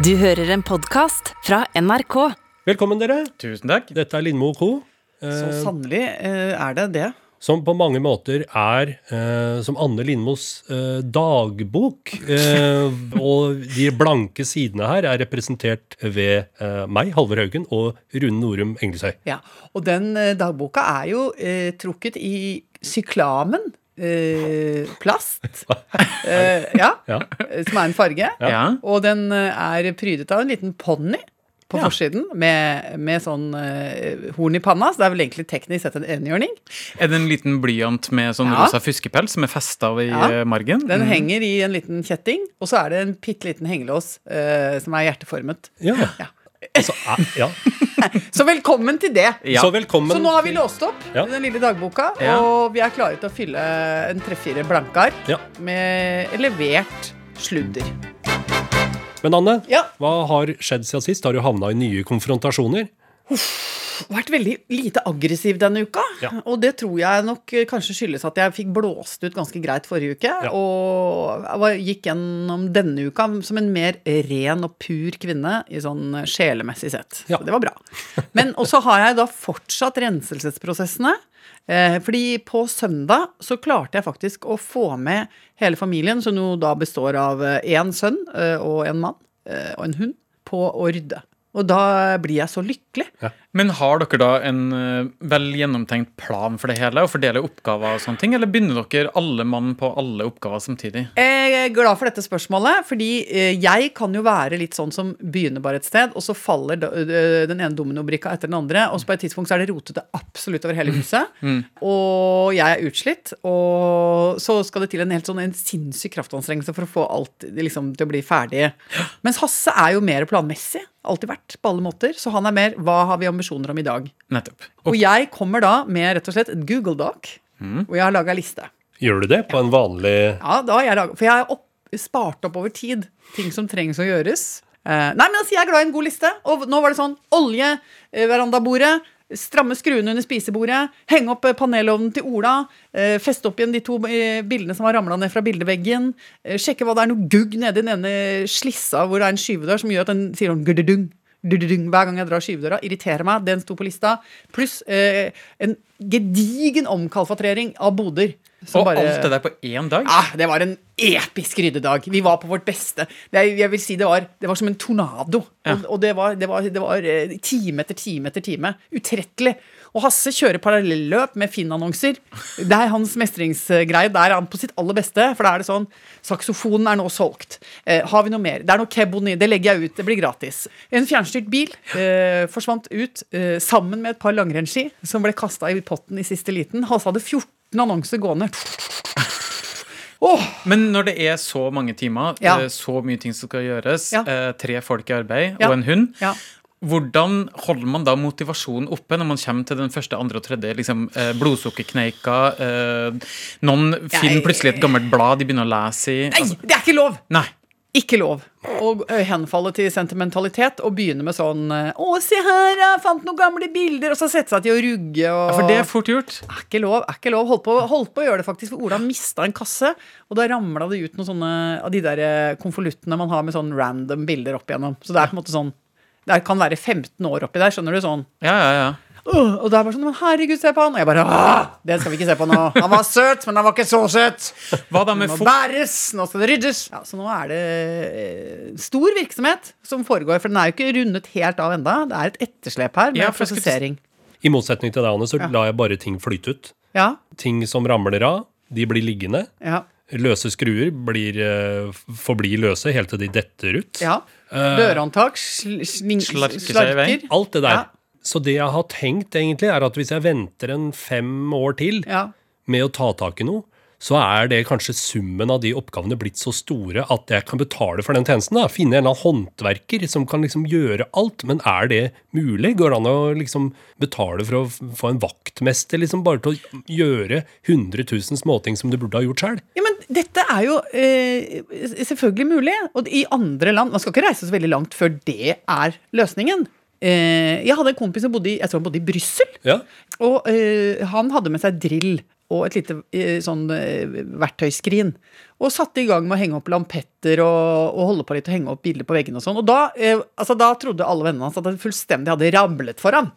Du hører en podkast fra NRK. Velkommen, dere. Tusen takk. Dette er Lindmo Co. Så sannelig eh, er det det. Som på mange måter er eh, som Anne Lindmos eh, dagbok. Eh, og de blanke sidene her er representert ved eh, meg, Halvor Haugen, og Rune Norum Engelsøy. Ja, Og den eh, dagboka er jo eh, trukket i syklamen. Eh, plast. Eh, ja, Ja. Som er en farge. Ja. Og den eh, er prydet av en liten ponni på Ja. forsiden med, med sånn uh, horn i panna. Så det er vel egentlig teknisk sett en enhjørning. Er det en liten blyant med sånn Ja. rosa fuskepels som er festa i Ja. margen? Den Mm. henger i en liten kjetting, og så er det en bitte liten hengelås uh, som er hjerteformet. Ja. Ja. Altså, eh, ja. Så velkommen til det. Ja. Så velkommen. Så nå har vi låst opp Ja. den lille dagboka, Ja. og vi er klare til å fylle en tre-fire blanke ark Ja. med levert sludder. Men Anne, Ja. hva har skjedd siden sist? Har du havna i nye konfrontasjoner? Vært veldig lite aggressiv denne uka. Ja. Og det tror jeg nok eh, kanskje skyldes at jeg fikk blåst ut ganske greit forrige uke. Ja. Og gikk gjennom denne uka som en mer ren og pur kvinne i sånn sjelemessig sett. Ja. Så det var bra. Men også har jeg da fortsatt renselsesprosessene. Eh, fordi på søndag så klarte jeg faktisk å få med hele familien, som jo da består av én sønn eh, og en mann eh, og en hund, på å rydde. Og da blir jeg så lykkelig. Men har dere da en eh, vel gjennomtenkt plan for det hele, og fordele oppgaver og sånne ting, eller begynner dere alle mann på alle oppgaver samtidig? Jeg er glad for dette spørsmålet, fordi eh, jeg kan jo være litt sånn som begynner bare et sted, og så faller øh, den ene dominobrikka etter den andre, og så på et tidspunkt så er det rotete absolutt over hele huset. Og jeg er utslitt, og så skal det til en helt sånn en sinnssyk kraftanstrengelse for å få alt liksom, til å bli ferdig. Mens Hasse er jo mer planmessig. Alltid vært, på alle måter. Så han er mer hva har vi ambisjoner om i dag? Nettopp. Og jeg kommer da med rett og slett et Google Doc, hvor jeg har laga liste. Gjør du det på en vanlig Ja, da har jeg laget, For jeg har opp, spart opp over tid ting som trengs å gjøres. Uh, nei, men altså, Jeg er glad i en god liste. Og nå var det sånn olje, eh, verandabordet, stramme skruene under spisebordet, henge opp eh, panelovnen til Ola, eh, feste opp igjen de to bildene som har ramla ned fra bildeveggen, eh, sjekke hva det er noe gugg nedi den ene slissa hvor det er en skyvedør som gjør at den sier sånn gududung. Hver gang jeg drar skyvedøra. Irriterer meg. Den sto på lista. Pluss eh, en gedigen omkalfatrering av boder. som Og bare- alt det der på én dag? Ah, det var en episk ryddedag. Vi var på vårt beste. Det, jeg vil si det var, det var som en tornado. Ja. Og, og det var, det var, det var eh, time etter time etter time. Utrettelig. Og Hasse kjører parallelløp med Finn-annonser. Det er hans mestringsgreie. Der er han på sitt aller beste. For da er det sånn Saksofonen er nå solgt. Eh, har vi noe mer? Det er noe Keboni. Det legger jeg ut. Det blir gratis. En fjernstyrt bil eh, forsvant ut eh, sammen med et par langrennsski som ble kasta i potten i siste liten. Hasse hadde 14 annonser gående. Oh. Men når det er så mange timer, Ja. eh, så mye ting som skal gjøres, Ja. eh, tre folk i arbeid Ja. og en hund, ja. Hvordan holder man da motivasjonen oppe når man kommer til den første, andre og tredje liksom, eh, blodsukkerkneika? Eh, noen finner plutselig et gammelt blad de begynner å lese i. Nei, Altså, det er ikke lov! nei. Ikke lov å henfalle til sentimentalitet og begynne med sånn ø, 'Å, se her, jeg fant noen gamle bilder', og så sette seg til å rugge og Ja, for det er fort gjort. er ikke lov. er ikke lov Holdt på, holdt på å gjøre det, faktisk. For Ola mista en kasse, og da ramla det ut noen sånne av de der ø, konvoluttene man har med sånn random bilder opp igjennom. Så det er på en måte sånn Det kan være 15 år oppi der, skjønner du? sånn Ja, ja, ja. Uh, Og da er det bare sånn Men herregud, se på han! Og jeg bare Åh, Den skal vi ikke se på nå. Han var søt, men han var ikke så søt. Hva da med Nå bæres, nå skal det ryddes. Ja, så nå er det eh, stor virksomhet som foregår, for den er jo ikke rundet helt av enda. Det er et etterslep her med Ja, skulle prosessering. I motsetning til deg, Anne, så Ja. lar jeg bare ting flyte ut. Ja, Ting som ramler av, de blir liggende. ja, Løse skruer blir, eh, forblir løse helt til de detter ut. ja. Dørhåndtak, sl Slarker slarker. Alt det der. Ja. Så det jeg har tenkt, egentlig, er at hvis jeg venter en fem år til Ja. med å ta tak i noe, så er det kanskje summen av de oppgavene blitt så store at jeg kan betale for den tjenesten. da. Finne en eller annen håndverker som kan liksom gjøre alt. Men er det mulig? Går det an å liksom betale for å få en vaktmester liksom bare til å gjøre 100 000 småting som du burde ha gjort sjøl? Ja, men dette er jo eh, selvfølgelig mulig. Og i andre land Man skal ikke reise så veldig langt før det er løsningen. Eh, jeg hadde en kompis som bodde i, jeg tror han bodde i Brussel. Ja. Og eh, han hadde med seg drill. Og et lite eh, sånn eh, verktøyskrin. Og satte i gang med å henge opp lampetter og, og holde på litt og henge opp bilder på veggene og sånn. Og da, eh, altså, da trodde alle vennene hans at det fullstendig hadde ramlet for ham.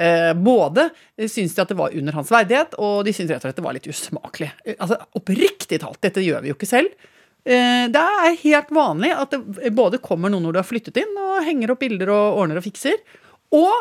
Eh, både syns de at det var under hans verdighet, og de syns rett og slett det var litt usmakelig. Eh, Altså, Oppriktig talt, dette gjør vi jo ikke selv. Eh, Det er helt vanlig at det både kommer noen når du har flyttet inn, og henger opp bilder og ordner og fikser. Og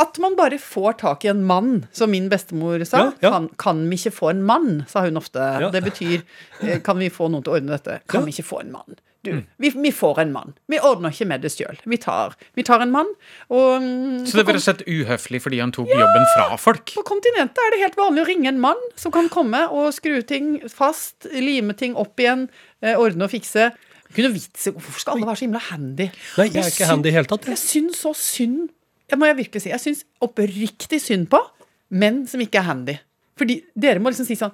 at man bare får tak i en mann, som min bestemor sa. Ja, ja. Kan, kan vi ikke få en mann, sa hun ofte. Ja. Det betyr eh, kan vi få noen til å ordne dette. Kan vi ikke få en mann? Du, vi, vi får en mann. Vi ordner ikke med det sjøl. Vi, tar- vi tar en mann. Og mm, Så det ble rett og slett uhøflig fordi han tok jobben fra folk? på kontinentet er det helt vanlig å ringe en mann som kan komme og skru ting fast, lime ting opp igjen, eh, ordne og fikse. Kunne vitse, Hvorfor skal alle være så himla handy? Nei, jeg er ikke handy i hele tatt. Jeg syns så synd må jeg virkelig si Jeg syns oppriktig synd på menn som ikke er handy. Fordi dere må liksom si sånn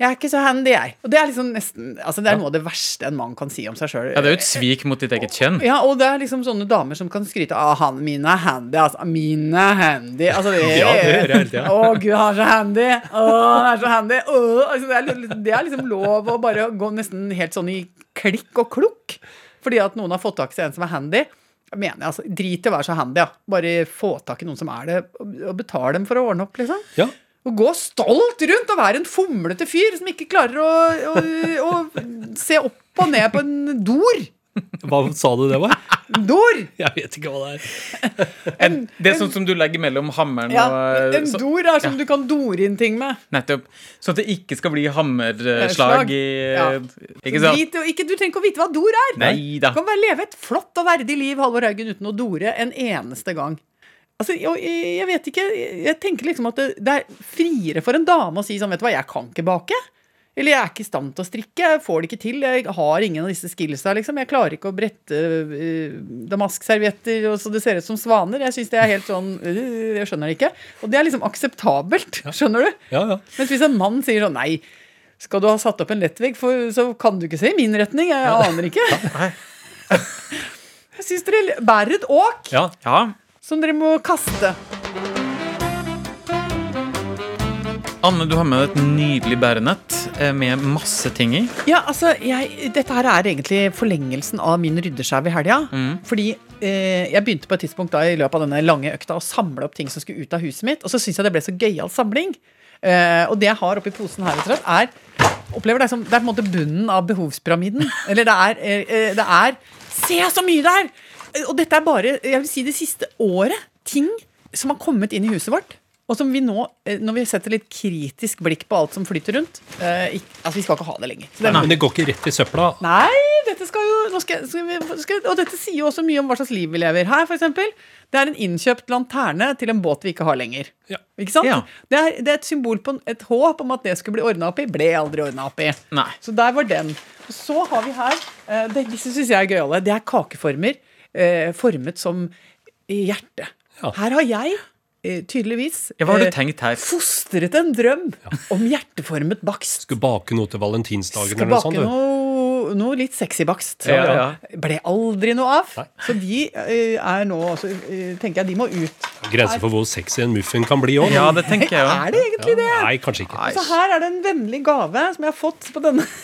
Jeg er ikke så handy, jeg. Og det er liksom nesten Altså det er noe av det verste en mann kan si om seg sjøl. Ja, Det er jo et svik mot ditt eget kjønn. Ja, og det er liksom sånne damer som kan skryte av han, mine er handy, altså. Mine er handy. Altså, det, Ja, det hører jeg hele tiden. Å, gud, han er så handy. Å, han er så handy. Å, altså, det, er, det er liksom lov å bare gå nesten helt sånn i klikk og klukk. Fordi at noen har fått tak i en som er handy. Jeg mener, altså, Drit i å være så handy, ja. Bare få tak i noen som er det, og betale dem for å ordne opp, liksom. Ja. Og gå stolt rundt og være en fomlete fyr som ikke klarer å, å, å se opp og ned på en dor. Hva sa du det var? Dor! Jeg vet ikke hva det er. En, det er sånn som du legger mellom hammeren Ja, og en så, dor er som du kan dore inn ting med. Nettopp. Sånn at det ikke skal bli hammerslag i Ja. Ikke sant? Drit, ikke, du trenger ikke å vite hva dor er. Neida. Du kan bare leve et flott og verdig liv Halvor Haugen uten å dore en eneste gang. Altså, jeg vet ikke Jeg tenker liksom at det, det er friere for en dame å si sånn Vet du hva, jeg kan ikke bake. Eller jeg er ikke i stand til å strikke. Jeg får det ikke til. Jeg har ingen av disse skillsa. Liksom. Jeg klarer ikke å brette uh, damaskservietter og så det ser ut som svaner. Jeg syns det er helt sånn uh, Jeg skjønner det ikke. Og det er liksom akseptabelt. Skjønner du? Ja, ja. Mens hvis en mann sier sånn Nei, skal du ha satt opp en lettvegg, for, så kan du ikke se i min retning. Jeg aner ikke. Jeg syns dere bærer et åk ja. Ja. som dere må kaste. Anne, du har med deg et nydelig bærenett med masse ting i. Ja, altså, jeg, Dette her er egentlig forlengelsen av min ryddeskjau i helga. Fordi eh, jeg begynte på et tidspunkt da i løpet av denne lange økta å samle opp ting som skulle ut av huset mitt. Og så syns jeg det ble så gøyal samling. Eh, og det jeg har oppi posen her, rett er opplever det som, Det er på en måte bunnen av behovspyramiden. Eller det er, eh, eh, det er Se så mye det er! Eh, Og dette er bare jeg vil si det siste året. Ting som har kommet inn i huset vårt. Og som vi nå, eh, når vi setter litt kritisk blikk på alt som flyter rundt eh, ikke, Altså, vi skal ikke ha det lenger. Det Men det går ikke rett i søpla. Nei, dette skal jo nå skal, skal vi, skal, Og dette sier jo også mye om hva slags liv vi lever. Her, for eksempel, det er en innkjøpt lanterne til en båt vi ikke har lenger. Ja. Ikke sant? Ja. Det, er, det er et symbol på et håp om at det skulle bli ordna opp i. Ble aldri ordna opp i. Nei. Så der var den. Så har vi her eh, det, Disse syns jeg er gøyale. Det er kakeformer eh, formet som hjerte. Ja. Her har jeg tydeligvis Ja, hva har du eh, tenkt her? fostret en drøm om hjerteformet bakst. Skulle bake noe til valentinsdagen Skal eller noe sånt. noe, noe litt sexy bakst. Ja, ja. Ble aldri noe av. Nei. Så de eh, er nå også, eh, tenker jeg, de må ut. Grenser for hvor sexy en muffin kan bli òg. Ja, det tenker jeg Er det egentlig det? Nei, kanskje ikke. Så her er det en vennlig gave som jeg har fått på denne.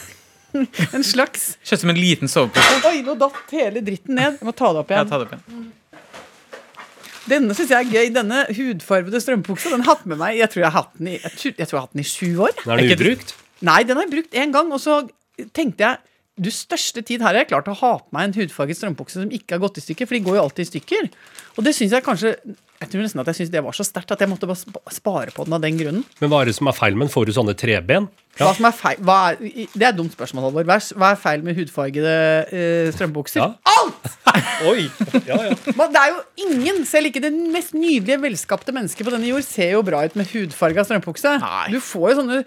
En slags Ser som en liten sovepose. Oi, nå datt hele dritten ned. Jeg må ta det opp Ja, ta det opp igjen. Denne syns jeg er gøy. Denne hudfarvede strømpebuksa den har hatt med meg. Jeg tror jeg har hatt den i, jeg tror, jeg tror jeg har hatt den i sju år. Den Er ikke- ubrukt? Nei, den har jeg brukt én gang, og så tenkte jeg du største tid her har jeg klart å ha på meg en hudfarget strømpebukse som ikke har gått i stykker, for de går jo alltid i stykker. Og det syns jeg kanskje Jeg tror nesten at jeg synes det var så sterkt at jeg måtte bare spare på den av den grunnen. Men hva er det som er feil med den? Får du sånne treben? Hva som er feil hva er, Det er et dumt spørsmål, Halvor. Hva, er- hva feil med hudfargede uh, strømpebukser? Ja. Alt! Oi! Ja, ja. Men det er jo ingen, selv ikke det mest nydelige, velskapte mennesket på denne jord, ser jo bra ut med hudfarga strømpebukse. Nei. Du får jo sånne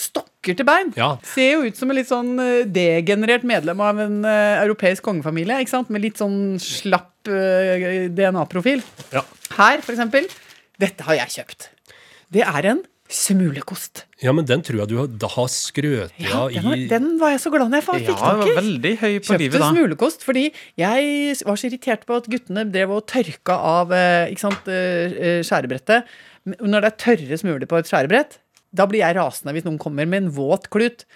stokker til bein. Ja. Ser jo ut som en litt sånn eh, degenerert medlem av en uh, europeisk kongefamilie. ikke sant? Med litt sånn slapp uh, DNA-profil. ja. Her, for eksempel. Dette har jeg kjøpt. Det er en smulekost. Ja, men den tror jeg du har, da har skrøt Ja, av den, var, i den var jeg så glad når jeg fikk Ja, tak var i. veldig høy på Kjøpte livet da. smulekost fordi jeg var så irritert på at guttene drev og tørka av eh, ikke sant, eh, eh, skjærebrettet. Når det er tørre smuler på et skjærebrett, Da blir jeg rasende hvis noen kommer med en våt klut.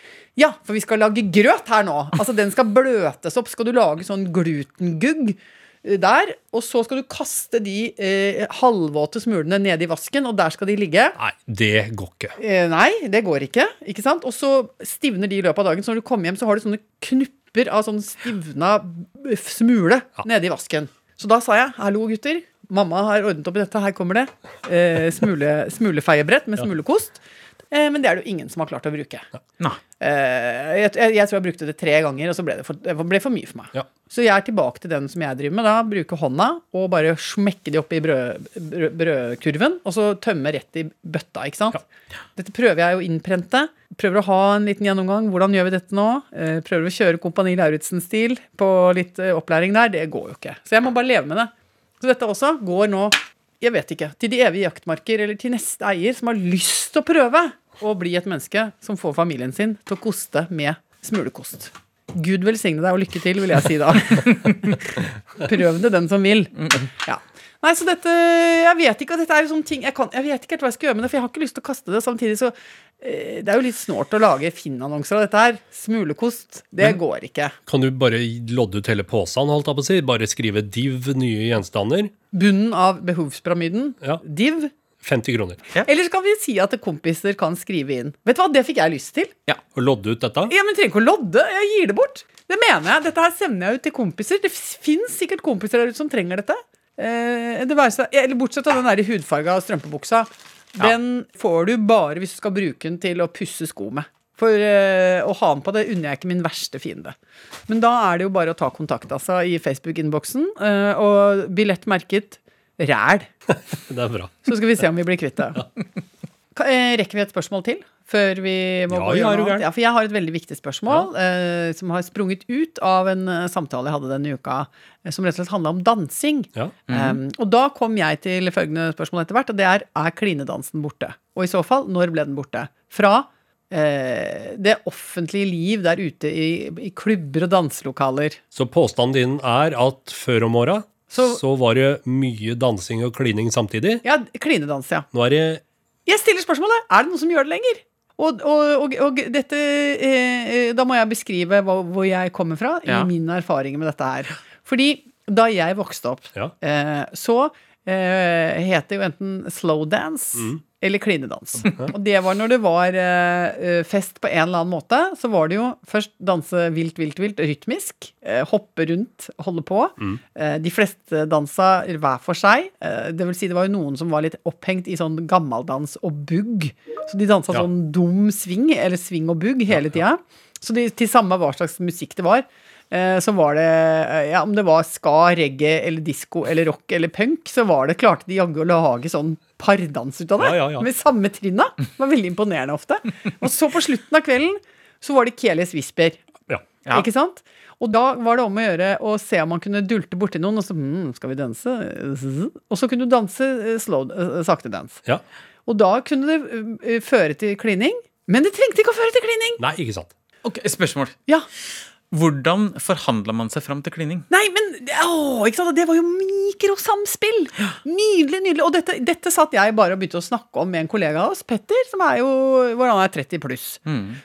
Ja, for vi skal lage grøt her nå. Altså, den skal bløtes opp. Skal du lage sånn glutengugg eh, der, og så skal du kaste de eh, halvvåte smulene ned i vasken, og der skal de ligge. Nei, det går ikke. Eh, nei, det går ikke. ikke sant? Og så stivner de i løpet av dagen. Så når du kommer hjem, så har du sånne knupper av sånn stivna smule smule nede i vasken. Så da sa jeg hallo, gutter. Mamma har ordnet opp i dette. Her kommer det. Eh, smule, smulefeiebrett med smulekost. Eh, men det er det jo ingen som har klart å bruke. Nei. Eh, jeg, jeg, jeg tror jeg brukte det tre ganger, og så ble det for, det ble for mye for meg. Ja. Så jeg er tilbake til den som jeg driver med. da, Bruke hånda og bare smekke de opp i brød, brød, brødkurven, og så tømme rett i bøtta. ikke sant? Dette prøver jeg å innprente. Prøver å ha en liten gjennomgang. Hvordan gjør vi dette nå? Eh, prøver å kjøre Kompani Lauritzen-stil på litt eh, opplæring der. Det går jo ikke. Så jeg må bare leve med det. Så dette også går nå, jeg vet ikke, til de evige jaktmarker eller til neste eier som har lyst til å prøve å bli et menneske som får familien sin til å koste med smulekost. Gud velsigne deg og lykke til, vil jeg si da. Prøv det, den som vil. Ja. Nei, så dette Jeg vet ikke, og dette er jo sånne ting jeg, kan, jeg vet ikke helt hva jeg skal gjøre med det, for jeg har ikke lyst til å kaste det. Samtidig så eh, Det er jo litt snålt å lage Finn-annonser av dette her. Smulekost, det går ikke. Kan du bare lodde ut hele posen, holdt jeg på å si? Bare skrive div nye gjenstander? Bunnen av behovspyramiden. Ja. Div. 50 kroner. Eller så kan vi si at kompiser kan skrive inn. Vet du hva, det fikk jeg lyst til. Ja, Å lodde ut dette? Ja, men trenger ikke å lodde. Jeg gir det bort. Det mener jeg. Dette her sender jeg ut til kompiser. Det fins sikkert kompiser der ute som trenger dette. Eh, det være eller Bortsett fra den der hudfarga strømpebuksa. Den får du bare hvis du skal bruke den til å pusse sko med. For eh, å ha den på det unner jeg ikke min verste fiende. Men da er det jo bare å ta kontakt altså, i Facebook-innboksen. eh, og billett merket ræl. Det er bra. Så skal vi se om vi blir kvitt det. Ka- eh, Rekker vi et spørsmål til? Før vi må Ja, gå gjennom? Ja, for jeg har et veldig viktig spørsmål eh, som har sprunget ut av en eh, samtale jeg hadde denne uka, eh, som rett og slett handla om dansing. Ja. Um, og da kom jeg til følgende spørsmål etter hvert, og det er er klinedansen borte? Og i så fall, når ble den borte? Fra eh, det offentlige liv der ute i, i klubber og danselokaler. Så påstanden din er at før om åra så, Så- var det mye dansing og klining samtidig? Ja, klinedans, ja. Nå er det Jeg stiller spørsmålet er det noen som gjør det lenger. Og, og, og, og dette eh, Da må jeg beskrive hva, hvor jeg kommer fra Ja. i mine erfaringer med dette her. Fordi da jeg vokste opp, Ja. eh, så eh, het det jo enten slowdance eller klinedans. Og det var når det var uh, fest på en eller annen måte. Så var det jo først danse vilt, vilt, vilt, rytmisk. Uh, hoppe rundt, holde på. Eh, de fleste dansa hver for seg. Det vil si det var jo noen som var litt opphengt i sånn gammeldans og bugg. Så de dansa Ja. sånn dum sving, eller sving og bugg, hele tida. Så de, til samme hva slags musikk det var. Eh, Så var det, eh, ja, om det var ska, reggae eller disko eller rock eller punk, så var det, klarte de jaggu å lage sånn pardans ut av det. Ja, ja, ja. Med samme trinna. Det var veldig imponerende ofte. Og så på slutten av kvelden så var det Kelis Whisper. Ja. Ja. Ikke sant? Og da var det om å gjøre å se om man kunne dulte borti noen, og så hm, skal vi danse? Og så kunne du danse eh, slow, sakte dans. ja. Og da kunne det føre til klining. Men det trengte ikke å føre til klining! Nei, ikke sant. Ok, Spørsmål. Ja. Hvordan forhandla man seg fram til klining? Nei, men å, ikke sant? Det var jo mikrosamspill! Nydelig, nydelig. Og dette, dette satt jeg bare og begynte å snakke om med en kollega av oss, Petter, som er jo hvordan er 30 pluss.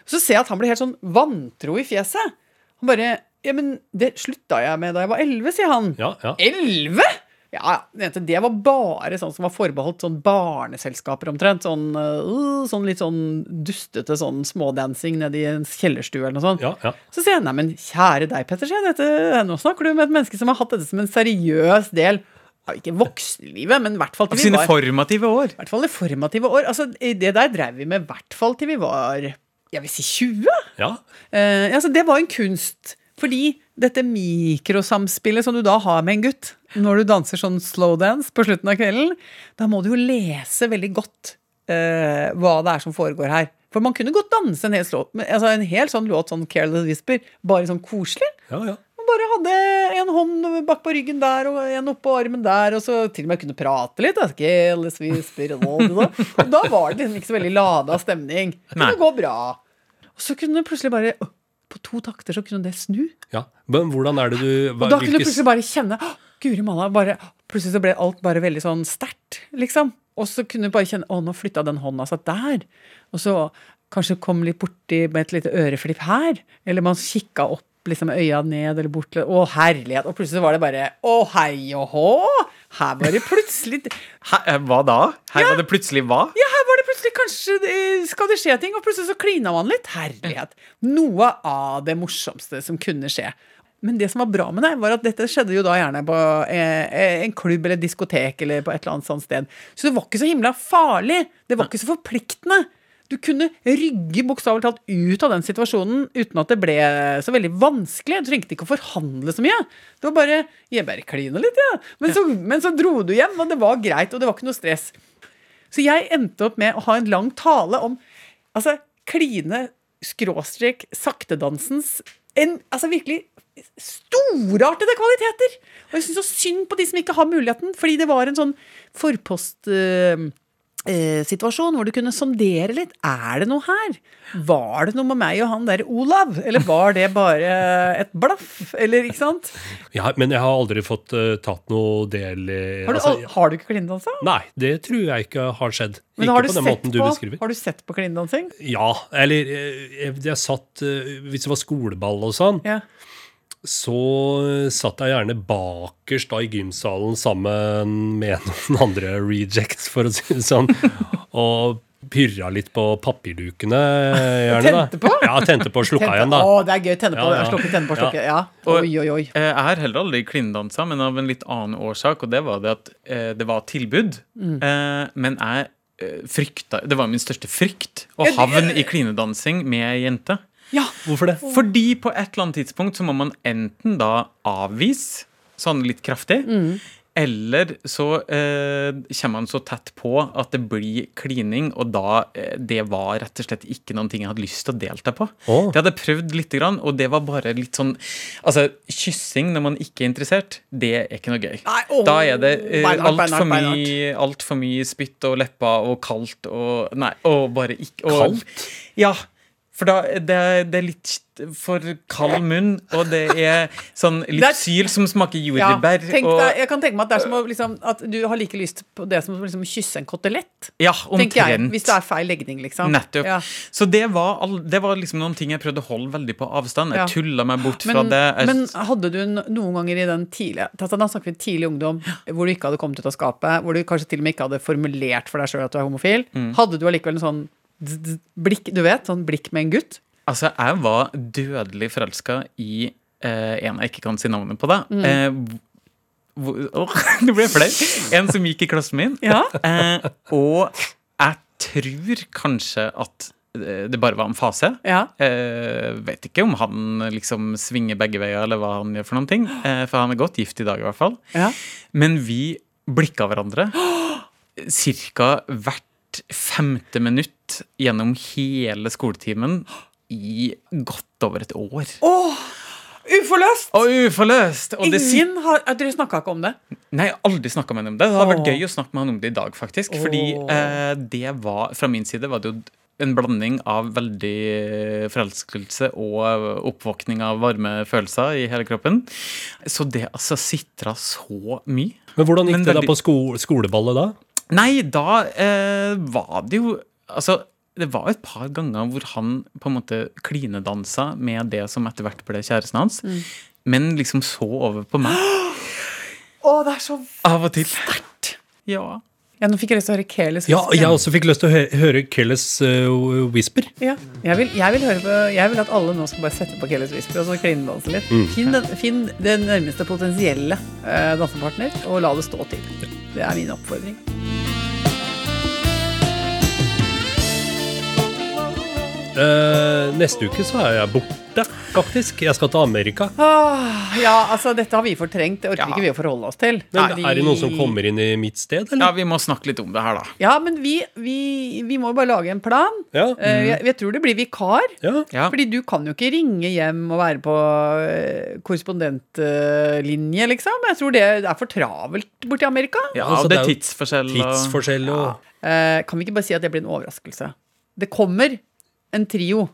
Så ser jeg at han blir helt sånn vantro i fjeset. Han bare Ja, men det slutta jeg med da jeg var 11, sier han. Ja, ja. 11?! Ja, det var bare sånn som var forbeholdt sånn barneselskaper omtrent. Sånn, uh, sånn litt sånn dustete sånn smådansing nede i en kjellerstue eller noe sånt. ja, ja. Så sier jeg nei, men kjære deg, Petter, sier jeg, dette, nå snakker du med et menneske som har hatt dette som en seriøs del av ikke voksenlivet, men i hvert fall Av til vi sine var formative år. i hvert fall i formative år. Altså, Det der drev vi med i hvert fall til vi var jeg vil si 20. ja. Uh, altså, det var en kunst. Fordi dette mikrosamspillet som du da har med en gutt, når du danser sånn slowdance på slutten av kvelden, da må du jo lese veldig godt uh, hva det er som foregår her. For man kunne godt danse en hel, slå, altså en hel sånn låt, sånn Careless Whisper, bare sånn koselig. ja, ja. Man bare hadde en hånd bak på ryggen der og en oppå armen der, og så til og med kunne prate litt. da. Careless Whisper og da. Og da var det liksom ikke så veldig lada stemning. Det kunne gå bra. Og så kunne det plutselig bare På to takter så kunne det snu. ja. Men hvordan er det du hva, Og da kunne du plutselig bare kjenne «Åh, Guri malla, bare, Plutselig så ble alt bare veldig sånn sterkt, liksom. Og så kunne du bare kjenne Å, nå flytta den hånda seg der. Og så kanskje kom litt borti med et lite øreflipp her. Eller man kikka opp liksom øya ned eller bort. Å, herlighet. Og plutselig var det bare Å, hei og hå! Her var det plutselig Hæ, eh, hva da? Her var det plutselig hva? Ja, her var det plutselig kanskje det- skal det skje ting, og plutselig så klina man litt. Herlighet. Noe av det morsomste som kunne skje. Men det som var bra med det, var at dette skjedde jo da gjerne på eh, en klubb eller diskotek eller på et eller annet sånt sted. Så det var ikke så himla farlig. Det var ikke så forpliktende. Du kunne rygge bokstavelig talt ut av den situasjonen uten at det ble så veldig vanskelig. Du trengte ikke å forhandle så mye. Det var bare Jeg bare kliner litt, jeg. Ja. Men, så, men så dro du hjem, og det var greit, og det var ikke noe stress. Så jeg endte opp med å ha en lang tale om altså, kline skråstrek saktedansens en, altså virkelig storartede kvaliteter. Og jeg syns så synd på de som ikke har muligheten, fordi det var en sånn forpostsituasjon eh, situasjon hvor du kunne sondere litt. Er det noe her? Var det noe med meg og han der Olav? Eller var det bare et blaff? Eller, ikke sant? Ja, men jeg har aldri fått uh, tatt noe del i Har du, altså, al- har du ikke klindansa? Nei, det tror jeg ikke har skjedd. Men har du, du på, beskriver. har du sett på klindansing? Ja, eller eh, jeg, jeg satt uh, Hvis det var skoleball og sånn, Ja. Så satt jeg gjerne bakerst da i gymsalen sammen med noen andre rejects, for å si det sånn, og pyrra litt på papirdukene, gjerne. da. Tente på? Ja, tente på og slukka igjen, da. Å, det er gøy. Tenne på. Ja, ja. Slukke, tenne på, slukke. Ja. Og- Oi, oi, oi. Eh, Jeg har heller aldri klindansa, men av en litt annen årsak, og det var det at eh, det var tilbud. Mm. Eh, men jeg frykta Det var min største frykt å havne i klinedansing med ei jente. Ja. Hvorfor det? Fordi på et eller annet tidspunkt så må man enten da avvise sånn litt kraftig, Mm. eller så eh, kommer man så tett på at det blir klining, og da eh, Det var rett og slett ikke noen ting jeg hadde lyst til å delta på. Oh. Det hadde jeg prøvd lite grann, og det var bare litt sånn Altså, kyssing når man ikke er interessert, det er ikke noe gøy. Nei, oh. da er det eh, altfor mye, alt for mye spytt og lepper og kaldt og Nei, og bare ikke og, Kaldt? Ja. For da det, det er litt for kald munn, og det er sånn litt er- som smaker Ja, jordbær. tenk og, deg, jeg kan tenke meg at det er som å, liksom, at du har like lyst på det som å liksom, kysse en kotelett. ja, Tenker jeg. Hvis det er feil legning, liksom. Nettopp. Ja. Så det var, all, det var liksom noen ting jeg prøvde å holde veldig på avstand. Jeg Ja. tulla meg bort fra det. Jeg, men hadde du noen ganger i den tidlige altså, Da snakker vi tidlig ungdom, hvor du ikke hadde kommet ut av skapet, hvor du kanskje til og med ikke hadde formulert for deg sjøl at du er homofil. Mm. Hadde du allikevel en sånn blikk, du vet, sånn blikk med en gutt? Altså, jeg var dødelig forelska i eh, en jeg ikke kan si navnet på, da. Mm. Eh, hvor, åh, det ble flau. En som gikk i klassen min. Ja. Eh, og jeg tror kanskje at eh, det bare var en fase. Ja. Eh, vet ikke om han liksom svinger begge veier, eller hva han gjør for noen ting. Eh, for han er godt gift i dag, i hvert fall. ja. Men vi blikka hverandre ca. hvert femte minutt gjennom hele skoletimen i godt over et år. Uforløst! Og uforløst! Og Ingen har Dere snakka ikke om det? Nei, aldri snakka med ham om det. Det hadde vært gøy å snakke med han om det i dag, faktisk. Fordi eh, det var, fra min side var det jo en blanding av veldig forelskelse og oppvåkning av varme følelser i hele kroppen. Så det altså sitra så mye. Men hvordan gikk Men det da på sko skoleballet da? Nei, da eh, var det jo Altså, det var et par ganger hvor han på en måte klinedansa med det som etter hvert ble kjæresten hans, men liksom så over på meg Å, det er så av og til. Ja. Ja, nå fikk jeg lyst til å høre Keles Ja, jeg også fikk lyst til å hø høre Keles uh, Whisper. Ja. Jeg, vil, jeg, vil høre på, jeg vil at alle nå skal bare sette på Keles Whisper og så klinedanse litt. Mm. Finn, den, finn den nærmeste potensielle uh, dansepartner, og la det stå til. Det er min oppfordring. Eh, neste uke så er jeg borte, faktisk. Jeg skal til Amerika. Ah, ja, altså, dette har vi fortrengt. Det orker Ja. ikke vi å forholde oss til. Men Fordi- er det noen som kommer inn i mitt sted, ja, vi må snakke litt om det her, da. Ja, men vi, vi, vi må bare lage en plan. Ja. Uh, jeg, jeg tror det blir vikar. ja. Ja. Fordi du kan jo ikke ringe hjem og være på eh, korrespondentlinje, liksom. Jeg tror det er for travelt borti Amerika. Ja, altså, og det det er tidsforskjell. og- Tidsforskjell og Eh, kan vi ikke bare si at det blir en overraskelse? Det kommer en trio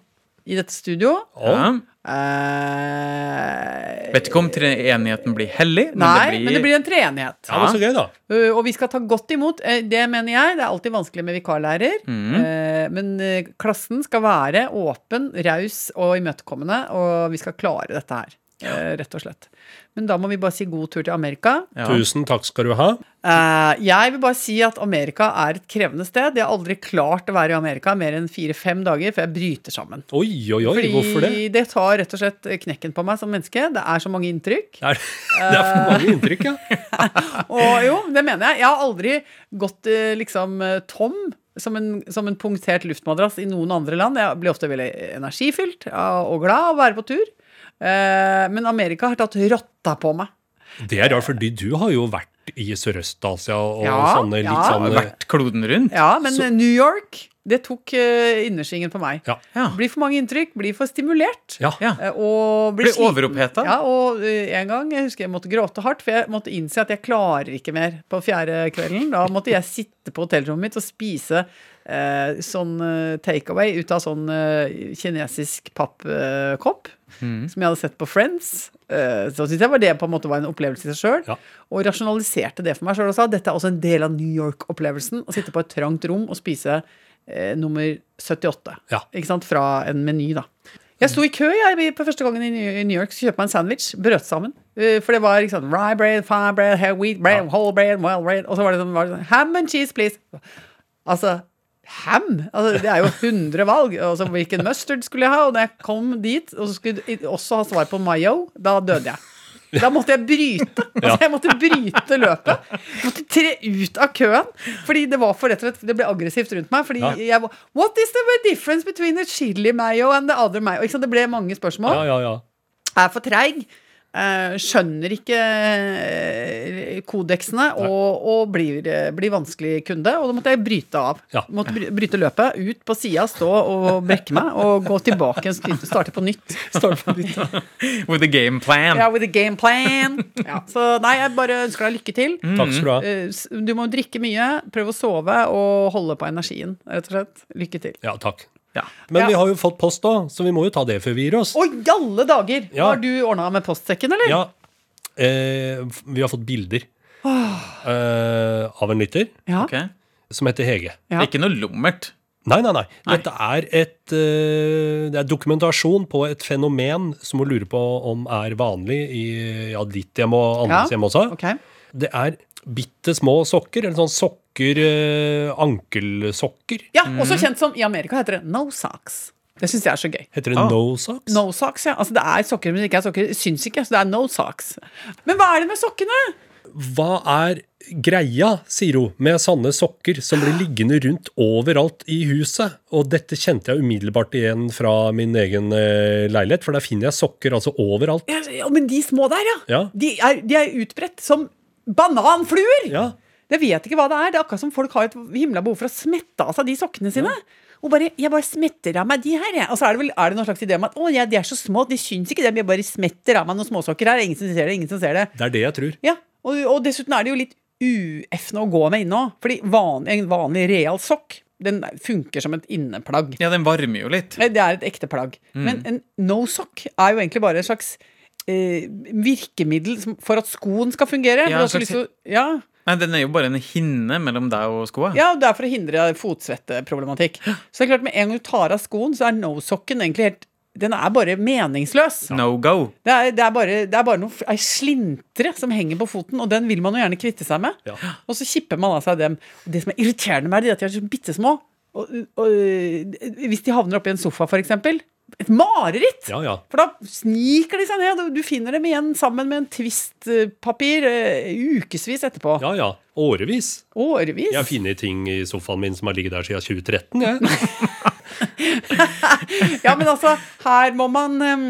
i dette studio. Ja. Eh, Vet ikke om treenigheten blir hellig, men Nei, det blir, men det blir en treenighet. Ja, men så gøy, da. Uh, og vi skal ta godt imot. Uh, Det mener jeg. Det er alltid vanskelig med vikarlærer. Mm. Uh, Men klassen skal være åpen, raus og imøtekommende, og vi skal klare dette her. Eh, Rett og slett. Men da må vi bare si god tur til Amerika. ja. Tusen takk skal du ha. Eh, jeg vil bare si at Amerika er et krevende sted. Jeg har aldri klart å være i Amerika mer enn fire-fem dager, for jeg bryter sammen. Oi, oi, oi, Fordi hvorfor det? det tar rett og slett knekken på meg som menneske. Det er så mange inntrykk. Det er, det er for mange inntrykk, ja. Og jo, det mener jeg. Jeg har aldri gått eh, liksom eh, tom som en, som en punktert luftmadrass i noen andre land. Jeg blir ofte veldig energifylt og glad av å være på tur. Eh, men Amerika har tatt rotta på meg. Det er rart, fordi du har jo vært i Sørøst-Asia og Ja, sånne litt ja. sånne Vært kloden rundt. Ja, men Så- New York, det tok uh, innersvingen på meg. Ja. Ja. Blir for mange inntrykk, blir for stimulert. ja. Eh, Og blir Blir overoppheta. Ja, og eh, en gang jeg husker jeg måtte gråte hardt, for jeg måtte innse at jeg klarer ikke mer på fjerde kvelden. Da måtte jeg sitte på hotellrommet mitt og spise eh, sånn takeaway ut av sånn eh, kinesisk pappkopp. Mm. Som jeg hadde sett på Friends. Eh, så syns jeg var det på en måte var en opplevelse i seg sjøl. Ja. Og rasjonaliserte det for meg sjøl og sa dette er også en del av New York-opplevelsen. Å sitte på et trangt rom og spise eh, nummer 78. Ja. Ikke sant? Fra en meny, da. Jeg sto i kø jeg, på første gangen i New- York, så kjøpte meg en sandwich. Brøt sammen. Eh, For det var liksom rye bread, fire bread, hair wheat bread, whole bread, well bread. Og så var det sånn, var det sånn ham and cheese, please. Altså, ham? Altså, det er jo 100 valg. Altså, hvilken mustard skulle jeg ha? Og da jeg kom dit og så skulle jeg også ha svar på mayo, da døde jeg. Da måtte jeg bryte. Altså, jeg måtte bryte løpet. Jeg måtte tre ut av køen. Fordi det var for rett og slett Det ble aggressivt rundt meg. Fordi Ja. jeg var What is the difference between a chili mayo and the other mayo? Det ble mange spørsmål. Ja, ja, ja. Er for treig. Eh, skjønner ikke eh, kodeksene og, og blir, blir vanskelig kunde. Og da måtte jeg bryte av. Ja. Måtte bryte løpet. Ut på sida, stå og brekke meg. Og gå tilbake og starte på nytt. Start på nytt. With a game plan. Ja, with a game plan. Ja, så nei, jeg bare ønsker deg lykke til. Takk skal du ha. Eh, Du må drikke mye, prøve å sove og holde på energien, rett og slett. Lykke til. Ja, takk. Ja. Men Ja. vi har jo fått post da, så vi må jo ta det før vi gir oss. Å, i alle dager! Ja. Har du ordna med postsekken, eller? Ja, eh, vi har fått bilder eh, av en lytter Ja. Ok. som heter Hege. Ja. Ikke noe lummert. Nei, nei, nei. Dette er et eh, Det er dokumentasjon på et fenomen som hun lurer på om er vanlig i ja, ditt hjem og andres Ja. hjem også. Okay. Det er bitte små sokker, eller sånn sokker eh, Ankelsokker. Ja, også kjent som i Amerika heter det no socks. Det syns jeg er så gøy. Heter det Ah. no socks? No socks, ja. Altså det er sokker, men det ikke er sokker. Syns ikke, så det er no socks. Men hva er det med sokkene? Hva er greia, sier hun, med sånne sokker som blir liggende rundt overalt i huset? Og dette kjente jeg umiddelbart igjen fra min egen eh, leilighet, for der finner jeg sokker altså overalt. Ja, ja, men de små der, ja. Ja. De, er, de er utbredt som bananfluer! Ja, Jeg vet ikke hva det er. Det er akkurat som folk har et himla behov for å smette av seg de sokkene sine. Og bare, jeg bare smetter av meg de her, jeg. Og så er det vel er det noen slags idé om at å, ja, de er så små, de syns ikke dem. Jeg bare smetter av meg noen småsokker her. Ingen som ser det, ingen som ser det. det er det jeg tror. Ja, og, og dessuten er det jo litt ueffende å gå med inne òg. Fordi van, en vanlig real sokk, den funker som et inneplagg. Ja, den varmer jo litt. Det er et ekte plagg. Men en no-sock er jo egentlig bare et slags eh, virkemiddel for at skoen skal fungere. Ja, For du har slags- lyst til å- ja, Nei, Den er jo bare en hinne mellom deg og skoa. ja, det er for å hindre fotsvetteproblematikk. Så det er klart med en gang du tar av skoen, så er no-socken egentlig helt Den er bare meningsløs. No go. Det er, det er bare, det er bare noe, ei slintre som henger på foten, og den vil man jo gjerne kvitte seg med. Ja. Og så kipper man av seg dem. Og det som er irriterende med det, er at de er så bitte små. Og, og, hvis de havner oppi en sofa, for eksempel. Et mareritt! Ja, ja. For da sniker de seg ned, og du finner dem igjen sammen med en twist-papir uh, ukevis etterpå. Ja, ja. Årevis. Årevis. Jeg har funnet ting i sofaen min som har ligget der siden 2013. Jeg. Ja, men altså, her må man em,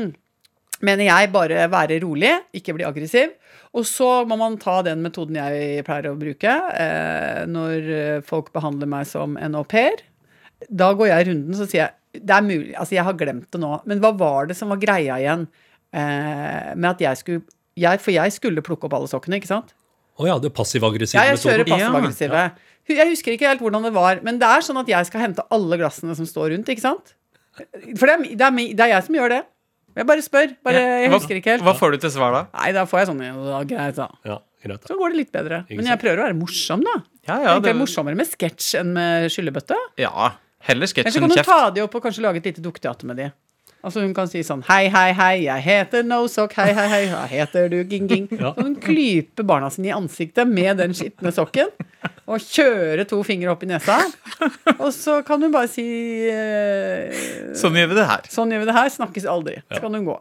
Mener jeg bare være rolig, ikke bli aggressiv. Og så må man ta den metoden jeg pleier å bruke eh, når eh, folk behandler meg som en au pair. Da går jeg runden så sier jeg det er mulig, altså jeg har glemt det nå, men hva var det som var greia igjen eh, med at jeg skulle jeg, For jeg skulle plukke opp alle sokkene, ikke sant? Å ja, det passiv-aggressive Ja, jeg kjører passiv-aggressive. Jeg husker ikke helt hvordan det var, men det er sånn at jeg skal hente alle glassene som står rundt, ikke sant? For det er, det, er, det er jeg som gjør det. Jeg bare spør. Bare, jeg Hva- husker ikke helt. Hva får du til svar da? Nei, da får jeg sånn ja, greit, da. Ja, greit. da. Så går det litt bedre. Men jeg prøver å være morsom, da. Ja, Ja, ja, det er morsommere med sketsj enn med skyllebøtte. ja heller sketsjen Kjeft. så kan hun ta de opp og kanskje lage et lite dukketeater med de. Altså Hun kan si sånn Hei, hei, hei, jeg heter No Sock. Hei, hei, hei, hva heter du? Ging, ging. Ja. Så hun klyper barna sine i ansiktet med den skitne sokken. Og kjøre to fingre opp i nesa. Og så kan hun bare si eh, Sånn gjør vi det her. Sånn gjør vi det her. Snakkes aldri. Så kan hun gå.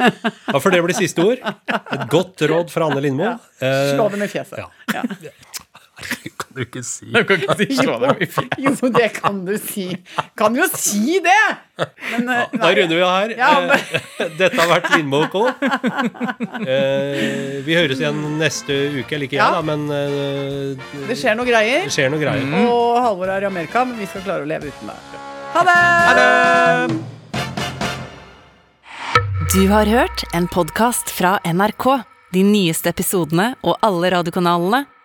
Ja, for det blir siste ord. Et godt råd fra Anne Lindmo. Ja. Slå dem i fjeset. ja. Kan du ikke si. Du kan ikke si slå dem i fjeset. Jo, det kan du si. Kan jo si det! Men, ja, Da runder vi av her. Ja, men- Eh, Dette har vært Lindmo Co. Eh, vi høres igjen neste uke, eller ikke jeg, Ja. da, men eh, Det skjer noe greier. det skjer noe greier. Og Halvor er i Amerika, men vi skal klare å leve uten det. Ha det! Du har hørt en podkast fra NRK. De nyeste episodene og alle radiokanalene